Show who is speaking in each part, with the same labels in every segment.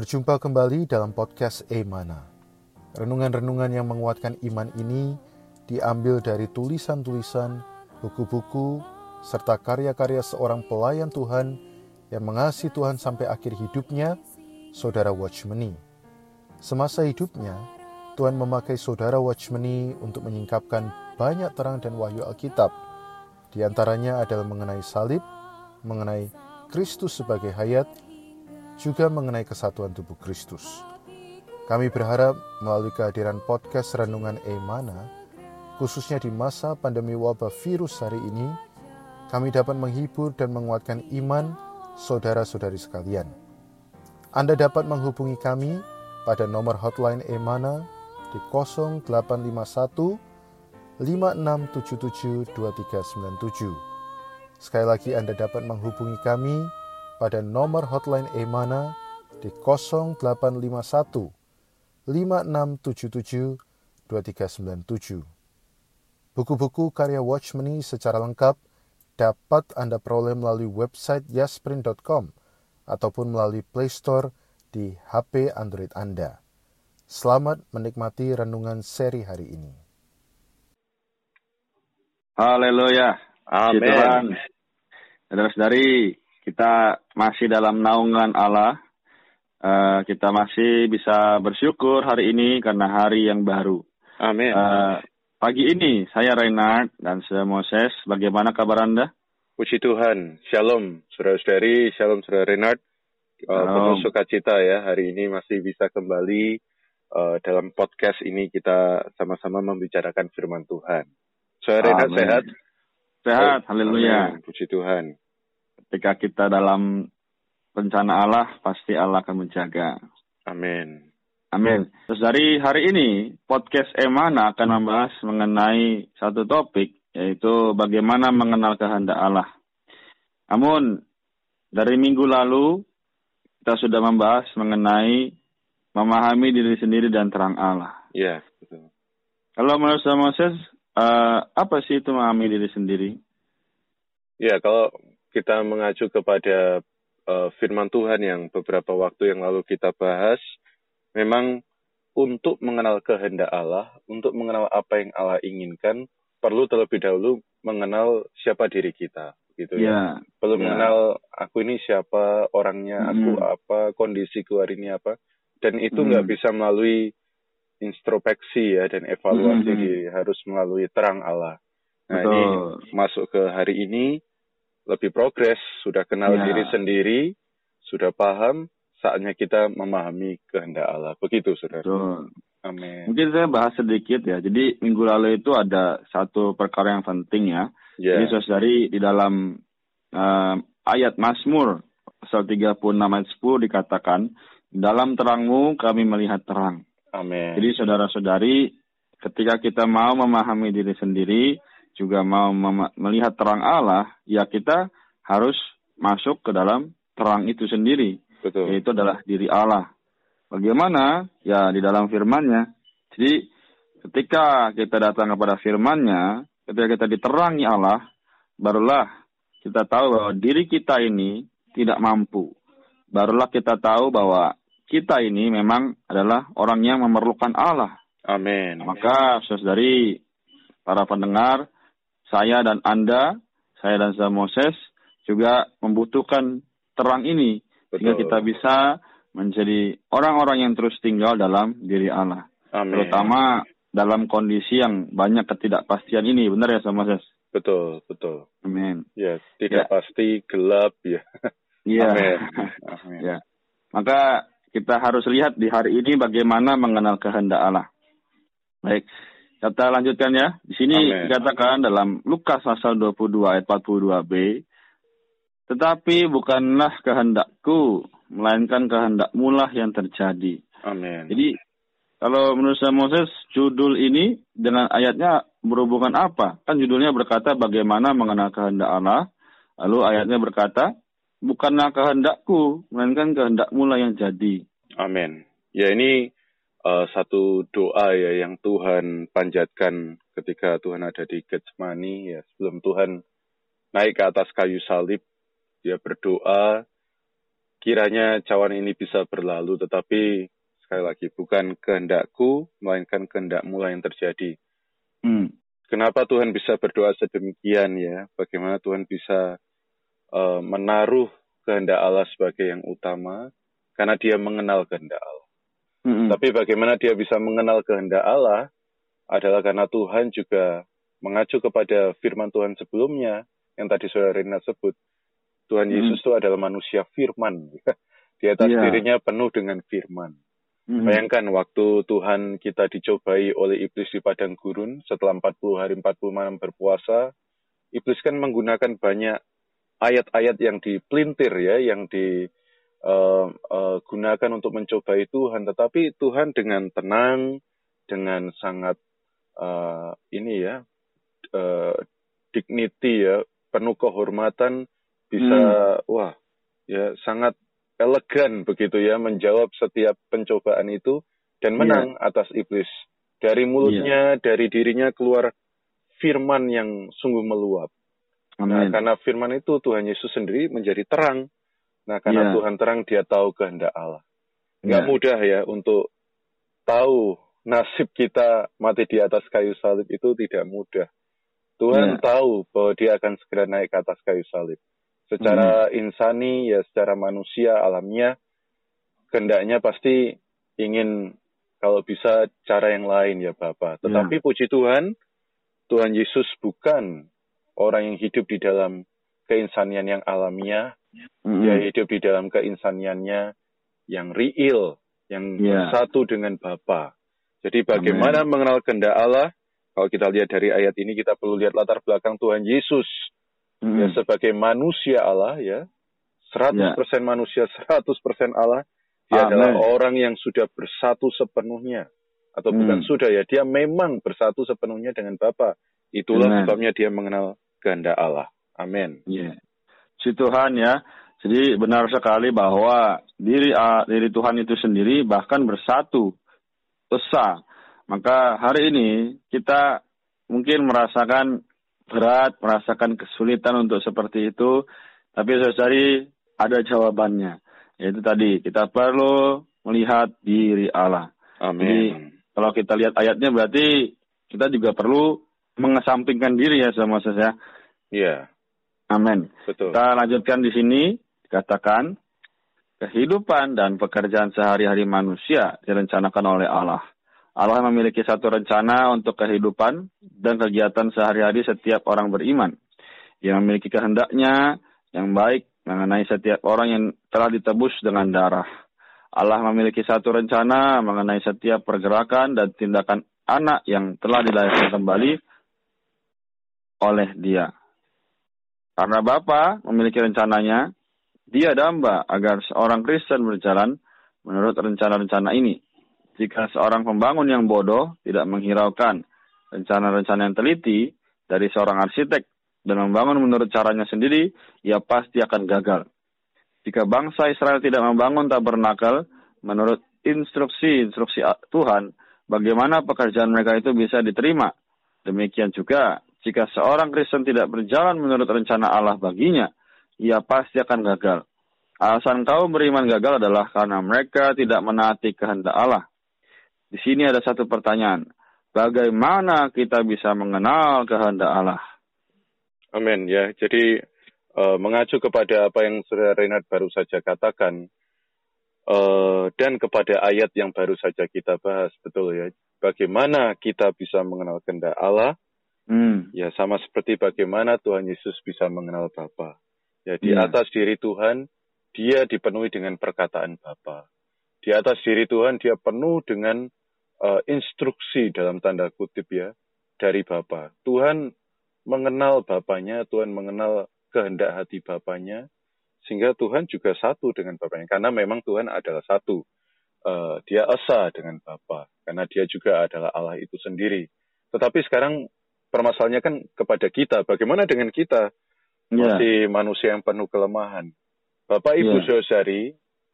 Speaker 1: Berjumpa kembali dalam podcast Emana. Renungan-renungan yang menguatkan iman ini diambil dari tulisan-tulisan, buku-buku, serta karya-karya seorang pelayan Tuhan yang mengasihi Tuhan sampai akhir hidupnya, Saudara Watchmeni. Semasa hidupnya, Tuhan memakai Saudara Watchmeni untuk menyingkapkan banyak terang dan wahyu Alkitab. Di antaranya adalah mengenai salib, mengenai Kristus sebagai hayat, juga mengenai kesatuan tubuh Kristus. Kami berharap melalui kehadiran podcast Renungan Emana, khususnya di masa pandemi wabah virus hari ini, kami dapat menghibur dan menguatkan iman saudara-saudari sekalian. Anda dapat menghubungi kami pada nomor hotline Emana di 0851 5677 2397. Sekali lagi Anda dapat menghubungi kami pada nomor hotline Emana di 0851 5677 2397. Buku-buku karya Watchmeni secara lengkap dapat Anda peroleh melalui website yasprint.com ataupun melalui Play Store di HP Android Anda. Selamat menikmati renungan seri hari ini.
Speaker 2: Haleluya. Amin. Saudara-saudari, kita masih dalam naungan Allah. Uh, kita masih bisa bersyukur hari ini karena hari yang baru.
Speaker 3: Amin.
Speaker 2: Uh, pagi ini saya Reinhard dan saya Moses. Bagaimana kabar Anda?
Speaker 3: Puji Tuhan. Shalom, saudara-saudari. Shalom, saudara Reinhard. Uh, penuh sukacita ya. Hari ini masih bisa kembali uh, dalam podcast ini kita sama-sama membicarakan firman Tuhan. Saudara Reinhard sehat?
Speaker 2: Sehat, haleluya.
Speaker 3: Puji Tuhan
Speaker 2: ketika kita dalam rencana Allah, pasti Allah akan menjaga.
Speaker 3: Amin.
Speaker 2: Amin. Terus dari hari ini, podcast Emana akan membahas mengenai satu topik, yaitu bagaimana mengenal kehendak Allah. Namun, dari minggu lalu, kita sudah membahas mengenai memahami diri sendiri dan terang Allah.
Speaker 3: Iya, betul.
Speaker 2: Kalau menurut saya Moses, uh, apa sih itu memahami diri sendiri?
Speaker 3: Ya, kalau kita mengacu kepada uh, firman Tuhan yang beberapa waktu yang lalu kita bahas, memang untuk mengenal kehendak Allah, untuk mengenal apa yang Allah inginkan, perlu terlebih dahulu mengenal siapa diri kita, gitu ya.
Speaker 2: Yeah.
Speaker 3: Perlu
Speaker 2: yeah.
Speaker 3: mengenal aku ini siapa, orangnya,
Speaker 2: Hmm.
Speaker 3: aku apa, kondisiku hari ini apa, dan itu nggak
Speaker 2: Hmm.
Speaker 3: bisa melalui introspeksi ya dan evaluasi, di- harus melalui terang Allah. Nah
Speaker 2: Betul.
Speaker 3: ini masuk ke hari ini lebih progres, sudah kenal
Speaker 2: Ya.
Speaker 3: diri sendiri, sudah paham, saatnya kita memahami kehendak Allah. Begitu, saudara.
Speaker 2: Betul.
Speaker 3: Amin.
Speaker 2: Mungkin saya bahas sedikit ya. Jadi minggu lalu itu ada satu perkara yang penting ya.
Speaker 3: Ya,
Speaker 2: Jadi saudari di dalam eh, ayat Mazmur pasal 36 ayat 10 dikatakan, dalam terangmu kami melihat terang.
Speaker 3: amin.
Speaker 2: Jadi saudara-saudari, ketika kita mau memahami diri sendiri, juga mau melihat terang Allah, ya kita harus masuk ke dalam terang itu sendiri,
Speaker 3: Betul.
Speaker 2: yaitu adalah diri Allah. Bagaimana? Ya di dalam firman-Nya. Jadi ketika kita datang kepada firman-Nya, ketika kita diterangi Allah, barulah kita tahu bahwa diri kita ini tidak mampu. Barulah kita tahu bahwa kita ini memang adalah orang yang memerlukan Allah.
Speaker 3: Amin.
Speaker 2: Maka saudari para pendengar, saya dan Anda, saya dan saya Moses juga membutuhkan terang ini sehingga kita bisa menjadi orang-orang yang terus tinggal dalam diri Allah.
Speaker 3: Amin.
Speaker 2: Terutama dalam kondisi yang banyak ketidakpastian ini. Benar ya, sama Moses?
Speaker 3: Betul, betul.
Speaker 2: Amin.
Speaker 3: Ya, tidak
Speaker 2: Ya.
Speaker 3: pasti gelap ya.
Speaker 2: Iya.
Speaker 3: Amin. Amin.
Speaker 2: Ya. Maka kita harus lihat di hari ini bagaimana mengenal kehendak Allah. Baik, kita lanjutkan ya. Di sini
Speaker 3: Amin.
Speaker 2: dikatakan dalam Lukas pasal 22 ayat 42b, tetapi bukanlah kehendakku, melainkan kehendakmu lah yang terjadi.
Speaker 3: Amin.
Speaker 2: Jadi kalau menurut saya Moses, judul ini dengan ayatnya berhubungan apa? Kan judulnya berkata bagaimana mengenal kehendak Allah. Lalu ayatnya berkata, bukanlah kehendakku, melainkan kehendakmu lah yang jadi.
Speaker 3: Amin. Ya ini uh, satu doa ya yang Tuhan panjatkan ketika Tuhan ada di Getsemani ya sebelum Tuhan naik ke atas kayu salib dia berdoa kiranya cawan ini bisa berlalu, tetapi sekali lagi bukan kehendakku, melainkan kehendakmu lah yang terjadi. Hmm. Kenapa Tuhan bisa berdoa sedemikian ya? Bagaimana Tuhan bisa uh, menaruh kehendak Allah sebagai yang utama? Karena dia mengenal kehendak Allah. Hmm. Tapi bagaimana dia bisa mengenal kehendak Allah adalah karena Tuhan juga mengacu kepada firman Tuhan sebelumnya yang tadi saudara Rina sebut. Tuhan hmm. Yesus itu adalah manusia firman. Di atas yeah. dirinya penuh dengan firman. hmm Bayangkan waktu Tuhan kita dicobai oleh iblis di padang gurun setelah 40 hari 40 malam berpuasa, iblis kan menggunakan banyak ayat-ayat yang dipelintir ya, yang digunakan uh, uh, untuk mencobai Tuhan. Tetapi Tuhan dengan tenang, dengan sangat uh, ini ya uh, dignity ya, penuh kehormatan bisa hmm. wah ya sangat elegan begitu ya menjawab setiap pencobaan itu dan iya. menang yeah. atas iblis. Dari mulutnya, yeah. dari dirinya keluar firman yang sungguh meluap. Nah, karena firman itu Tuhan Yesus sendiri menjadi terang. Nah, karena yeah. Tuhan terang, dia tahu kehendak Allah. Gak yeah. mudah ya untuk tahu nasib kita mati di atas kayu salib itu tidak mudah. Tuhan yeah. tahu bahwa dia akan segera naik ke atas kayu salib. Secara hmm. insani, ya secara manusia, alamiah, kehendaknya pasti ingin kalau bisa cara yang lain ya Bapak. Ya. Tetapi yeah. puji Tuhan, Tuhan Yesus bukan orang yang hidup di dalam keinsanian yang alamiah, mm-hmm. dia hidup di dalam keinsaniannya yang real, yang yeah. bersatu dengan Bapa. Jadi bagaimana Amen. mengenal kehendak Allah? Kalau kita lihat dari ayat ini kita perlu lihat latar belakang Tuhan Yesus mm-hmm. ya sebagai manusia Allah ya. 100% yeah. manusia, 100% Allah. Dia Amen. adalah orang yang sudah bersatu sepenuhnya atau mm. bukan sudah ya, dia memang bersatu sepenuhnya dengan Bapa. Itulah Amen. sebabnya dia mengenal kehendak Allah. Amin.
Speaker 2: Yeah. Si Tuhan ya. Jadi benar sekali bahwa diri uh, diri Tuhan itu sendiri bahkan bersatu esa. Maka hari ini kita mungkin merasakan berat, merasakan kesulitan untuk seperti itu, tapi saudari ada jawabannya. Yaitu tadi kita perlu melihat diri Allah.
Speaker 3: Amin. Jadi
Speaker 2: kalau kita lihat ayatnya berarti kita juga perlu mengesampingkan diri ya sama saya.
Speaker 3: Iya.
Speaker 2: Amin.
Speaker 3: Betul.
Speaker 2: Kita lanjutkan di sini dikatakan kehidupan dan pekerjaan sehari-hari manusia direncanakan oleh Allah. Allah memiliki satu rencana untuk kehidupan dan kegiatan sehari-hari setiap orang beriman. Yang memiliki kehendaknya yang baik mengenai setiap orang yang telah ditebus dengan darah. Allah memiliki satu rencana mengenai setiap pergerakan dan tindakan anak yang telah dilahirkan kembali oleh dia. Karena Bapa memiliki rencananya, dia damba agar seorang Kristen berjalan menurut rencana-rencana ini. Jika seorang pembangun yang bodoh tidak menghiraukan rencana-rencana yang teliti dari seorang arsitek dan membangun menurut caranya sendiri, ia pasti akan gagal. Jika bangsa Israel tidak membangun tabernakel menurut instruksi-instruksi Tuhan, bagaimana pekerjaan mereka itu bisa diterima? Demikian juga, jika seorang Kristen tidak berjalan menurut rencana Allah baginya, ia pasti akan gagal. Alasan kaum beriman gagal adalah karena mereka tidak menaati kehendak Allah. Di sini ada satu pertanyaan. Bagaimana kita bisa mengenal kehendak Allah?
Speaker 3: Amin ya. Jadi uh, mengacu kepada apa yang Saudara Renat baru saja katakan uh, dan kepada ayat yang baru saja kita bahas, betul ya. Bagaimana kita bisa mengenal kehendak Allah? Hmm. Ya sama seperti bagaimana Tuhan Yesus bisa mengenal Bapa. Ya di yeah. atas diri Tuhan dia dipenuhi dengan perkataan Bapa. Di atas diri Tuhan dia penuh dengan uh, instruksi dalam tanda kutip ya dari Bapa. Tuhan mengenal Bapaknya, Tuhan mengenal kehendak hati Bapaknya, sehingga Tuhan juga satu dengan Bapaknya. Karena memang Tuhan adalah satu. Uh, dia esa dengan Bapa, karena dia juga adalah Allah itu sendiri. Tetapi sekarang permasalahannya kan kepada kita. Bagaimana dengan kita? Yeah. Masih manusia yang penuh kelemahan. Bapak Ibu yeah. saudari,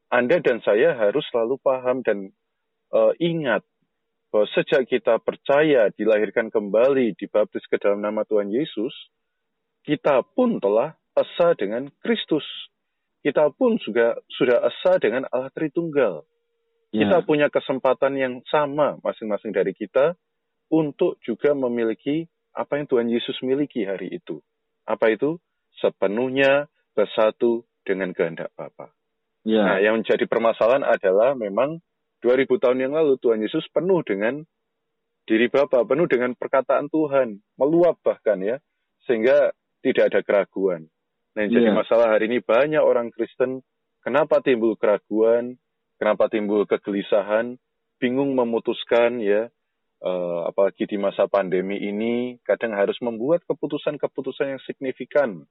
Speaker 3: Anda dan saya harus selalu paham dan uh, ingat bahwa sejak kita percaya dilahirkan kembali dibaptis ke dalam nama Tuhan Yesus, kita pun telah esa dengan Kristus. kita pun juga sudah esa dengan Allah Tritunggal. Yeah. Kita punya kesempatan yang sama masing-masing dari kita untuk juga memiliki apa yang Tuhan Yesus miliki hari itu. Apa itu? Sepenuhnya bersatu dengan kehendak Bapa. Yeah. Nah, yang menjadi permasalahan adalah memang 2000 tahun yang lalu Tuhan Yesus penuh dengan diri Bapa, penuh dengan perkataan Tuhan, meluap bahkan ya, sehingga tidak ada keraguan. Nah, yang jadi yeah. masalah hari ini banyak orang Kristen, kenapa timbul keraguan, kenapa timbul kegelisahan, bingung memutuskan ya, uh, apalagi di masa pandemi ini, kadang harus membuat keputusan-keputusan yang signifikan.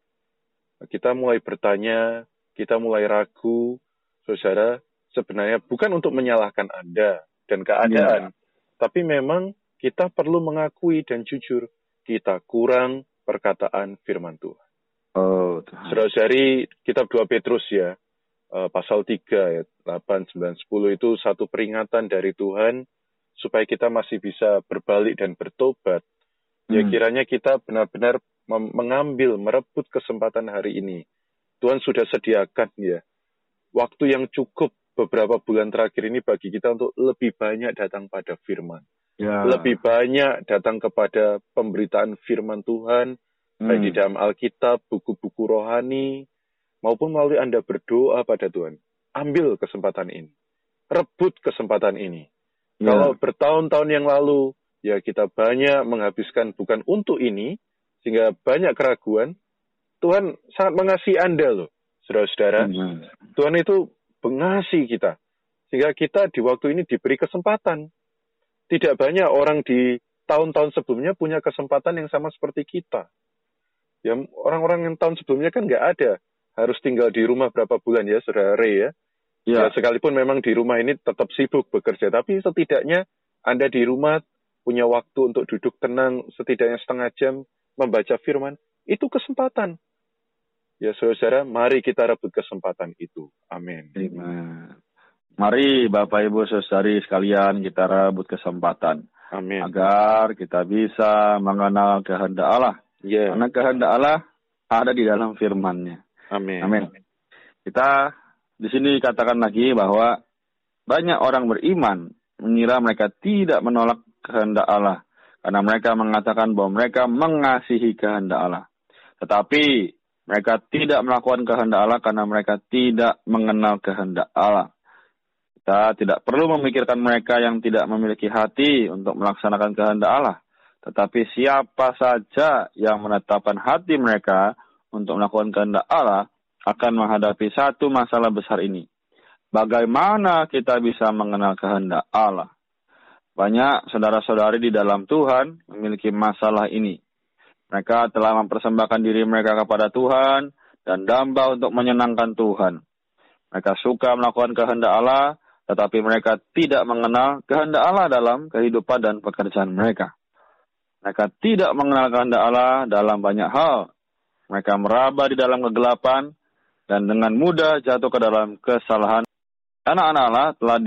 Speaker 3: Kita mulai bertanya, kita mulai ragu, saudara, sebenarnya bukan untuk menyalahkan Anda dan keadaan, yeah. tapi memang kita perlu mengakui dan jujur kita kurang perkataan firman Tuhan. Oh, Saudara-saudari, kitab 2 Petrus ya, uh, pasal 3 ayat 8, 9, 10 itu satu peringatan dari Tuhan supaya kita masih bisa berbalik dan bertobat. Ya, hmm. Ya kiranya kita benar-benar mengambil, merebut kesempatan hari ini. Tuhan sudah sediakan ya waktu yang cukup beberapa bulan terakhir ini bagi kita untuk lebih banyak datang pada firman ya. lebih banyak datang kepada pemberitaan firman Tuhan, hmm. baik di hmm. dalam Alkitab, buku-buku rohani, maupun melalui Anda berdoa pada Tuhan. Ambil kesempatan ini. Rebut kesempatan ini. Ya. Kalau bertahun-tahun yang lalu, ya kita banyak menghabiskan bukan untuk ini, sehingga banyak keraguan, Tuhan sangat mengasihi Anda loh, saudara-saudara. Hmm. Tuhan itu mengasihi kita. Sehingga kita di waktu ini diberi kesempatan tidak banyak orang di tahun-tahun sebelumnya punya kesempatan yang sama seperti kita. Ya, orang-orang yang tahun sebelumnya kan nggak ada harus tinggal di rumah berapa bulan ya, saudara Ray ya. Ya. Ya, sekalipun memang di rumah ini tetap sibuk bekerja, tapi setidaknya Anda di rumah punya waktu untuk duduk tenang setidaknya setengah jam membaca firman, itu kesempatan. Ya saudara, mari kita rebut kesempatan itu. Amin.
Speaker 2: Mari Bapak Ibu Saudari sekalian kita rebut kesempatan. Amin. Agar kita bisa mengenal kehendak Allah. Yeah. Karena kehendak Allah ada di dalam firman-Nya. Amin. Amin. Kita di sini katakan lagi bahwa banyak orang beriman mengira mereka tidak menolak kehendak Allah karena mereka mengatakan bahwa mereka mengasihi kehendak Allah. Tetapi mereka tidak melakukan kehendak Allah karena mereka tidak mengenal kehendak Allah. Kita tidak perlu memikirkan mereka yang tidak memiliki hati untuk melaksanakan kehendak Allah. Tetapi siapa saja yang menetapkan hati mereka untuk melakukan kehendak Allah akan menghadapi satu masalah besar ini. Bagaimana kita bisa mengenal kehendak Allah? Banyak saudara-saudari di dalam Tuhan memiliki masalah ini. Mereka telah mempersembahkan diri mereka kepada Tuhan dan damba untuk menyenangkan Tuhan. Mereka suka melakukan kehendak Allah, tetapi mereka tidak mengenal kehendak Allah dalam kehidupan dan pekerjaan mereka. Mereka tidak mengenal kehendak Allah dalam banyak hal. Mereka meraba di dalam kegelapan dan dengan mudah jatuh ke dalam kesalahan. Anak-anak Allah telah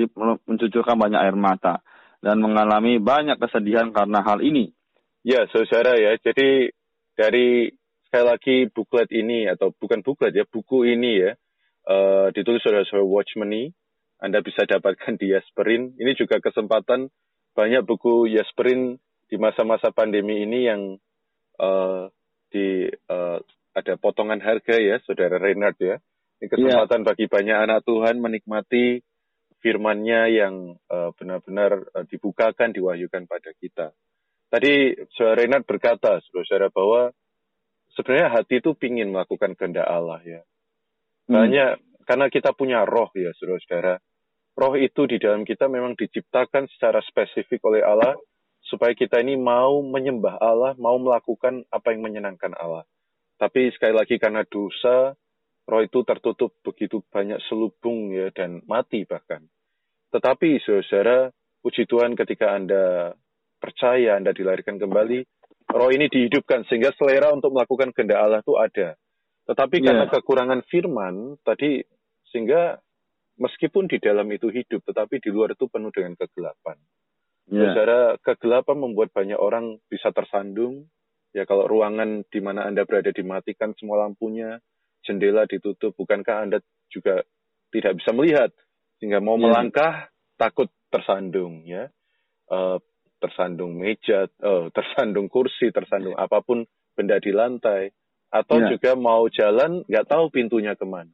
Speaker 2: mencucurkan banyak air mata dan mengalami banyak kesedihan karena hal ini.
Speaker 3: Ya, saudara ya. Jadi dari sekali lagi buklet ini atau bukan buklet ya, buku ini ya, uh, ditulis oleh saudara Watchmeni anda bisa dapatkan di Yasperin. Ini juga kesempatan banyak buku Yasperin di masa-masa pandemi ini yang uh, di uh, ada potongan harga ya, saudara Renard ya. Ini iya. kesempatan yeah. bagi banyak anak Tuhan menikmati firman-Nya yang uh, benar-benar uh, dibukakan, diwahyukan pada kita. Tadi saudara Renard berkata, saudara bahwa sebenarnya hati itu ingin melakukan kehendak Allah ya. Hmm. Banyak karena kita punya roh ya saudara-saudara roh itu di dalam kita memang diciptakan secara spesifik oleh Allah supaya kita ini mau menyembah Allah, mau melakukan apa yang menyenangkan Allah. Tapi sekali lagi karena dosa, roh itu tertutup begitu banyak selubung ya dan mati bahkan. Tetapi saudara, puji Tuhan ketika Anda percaya, Anda dilahirkan kembali, roh ini dihidupkan sehingga selera untuk melakukan kehendak Allah itu ada. Tetapi karena yeah. kekurangan firman tadi sehingga meskipun di dalam itu hidup, tetapi di luar itu penuh dengan kegelapan. Yeah. Saudara, kegelapan membuat banyak orang bisa tersandung. Ya kalau ruangan di mana Anda berada dimatikan semua lampunya, jendela ditutup, bukankah Anda juga tidak bisa melihat sehingga mau yeah. melangkah takut tersandung ya. Uh, tersandung meja, uh, tersandung kursi, tersandung apa pun benda di lantai atau yeah. juga mau jalan nggak tahu pintunya ke mana.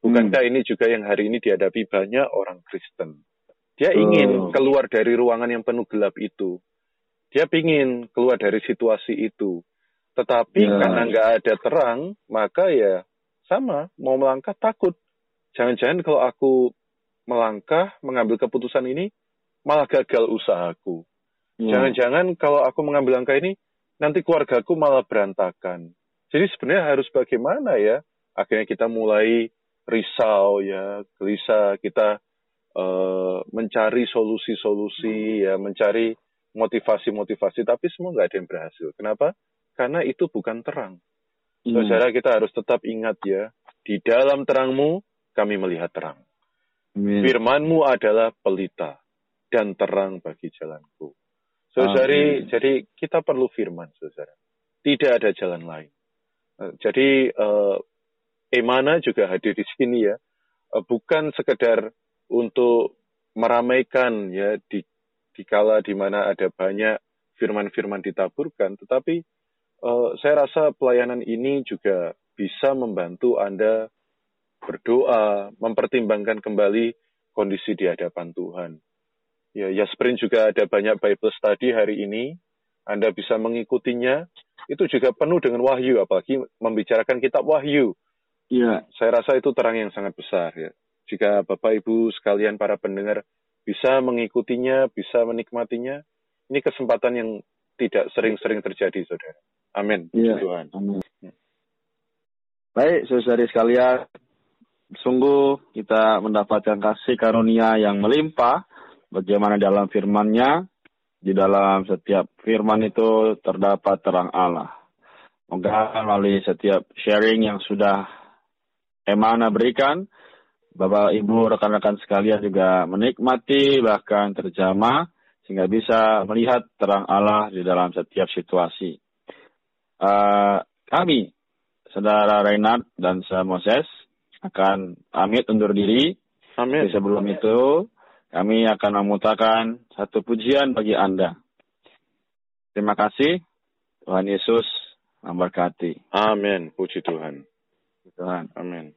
Speaker 3: Bukankah hmm. ini juga yang hari ini dihadapi banyak orang Kristen? Dia ingin keluar dari ruangan yang penuh gelap itu. Dia ingin keluar dari situasi itu. Tetapi ya. karena nggak ada terang, maka ya sama, mau melangkah takut. Jangan-jangan kalau aku melangkah, mengambil keputusan ini, malah gagal usahaku. Ya. Jangan-jangan kalau aku mengambil langkah ini, nanti keluargaku malah berantakan. Jadi sebenarnya harus bagaimana ya? Akhirnya kita mulai risau ya, gelisah, kita uh, mencari solusi-solusi ya, mencari motivasi-motivasi, tapi semua nggak ada yang berhasil. Kenapa? Karena itu bukan terang. Hmm. Saudara kita harus tetap ingat ya, di dalam terangmu kami melihat terang. Amin. Firmanmu adalah pelita dan terang bagi jalanku. Saudari, jadi kita perlu firman, saudara. Tidak ada jalan lain. Eh, jadi uh, Emana juga hadir di sini ya, uh, bukan sekedar untuk meramaikan ya di di kala di mana ada banyak firman-firman ditaburkan, tetapi uh, saya rasa pelayanan ini juga bisa membantu Anda berdoa, mempertimbangkan kembali kondisi di hadapan Tuhan. Ya, ya sprint juga ada banyak Bible study hari ini. Anda bisa mengikutinya. Itu juga penuh dengan wahyu, apalagi membicarakan kitab wahyu. Ya. Saya rasa itu terang yang sangat besar ya jika Bapak Ibu sekalian para pendengar bisa mengikutinya, bisa menikmatinya, ini kesempatan yang tidak sering-sering terjadi, saudara. Amin.
Speaker 2: Ya, Tuhan. Amin. Baik, saudari sekalian, sungguh kita mendapatkan kasih karunia yang melimpah, bagaimana dalam firman-Nya, di dalam setiap firman itu terdapat terang Allah. Moga melalui setiap sharing yang sudah Emana berikan, Bapak Ibu rekan-rekan sekalian juga menikmati bahkan terjamah sehingga bisa melihat terang Allah di dalam setiap situasi. Uh, kami, Saudara Reinhard dan saya Moses akan pamit undur diri. Amin. Tapi sebelum itu, kami akan memutarkan satu pujian bagi Anda. Terima kasih. Tuhan Yesus memberkati.
Speaker 3: Amin. Puji Tuhan.
Speaker 2: Tuhan.
Speaker 3: Amin.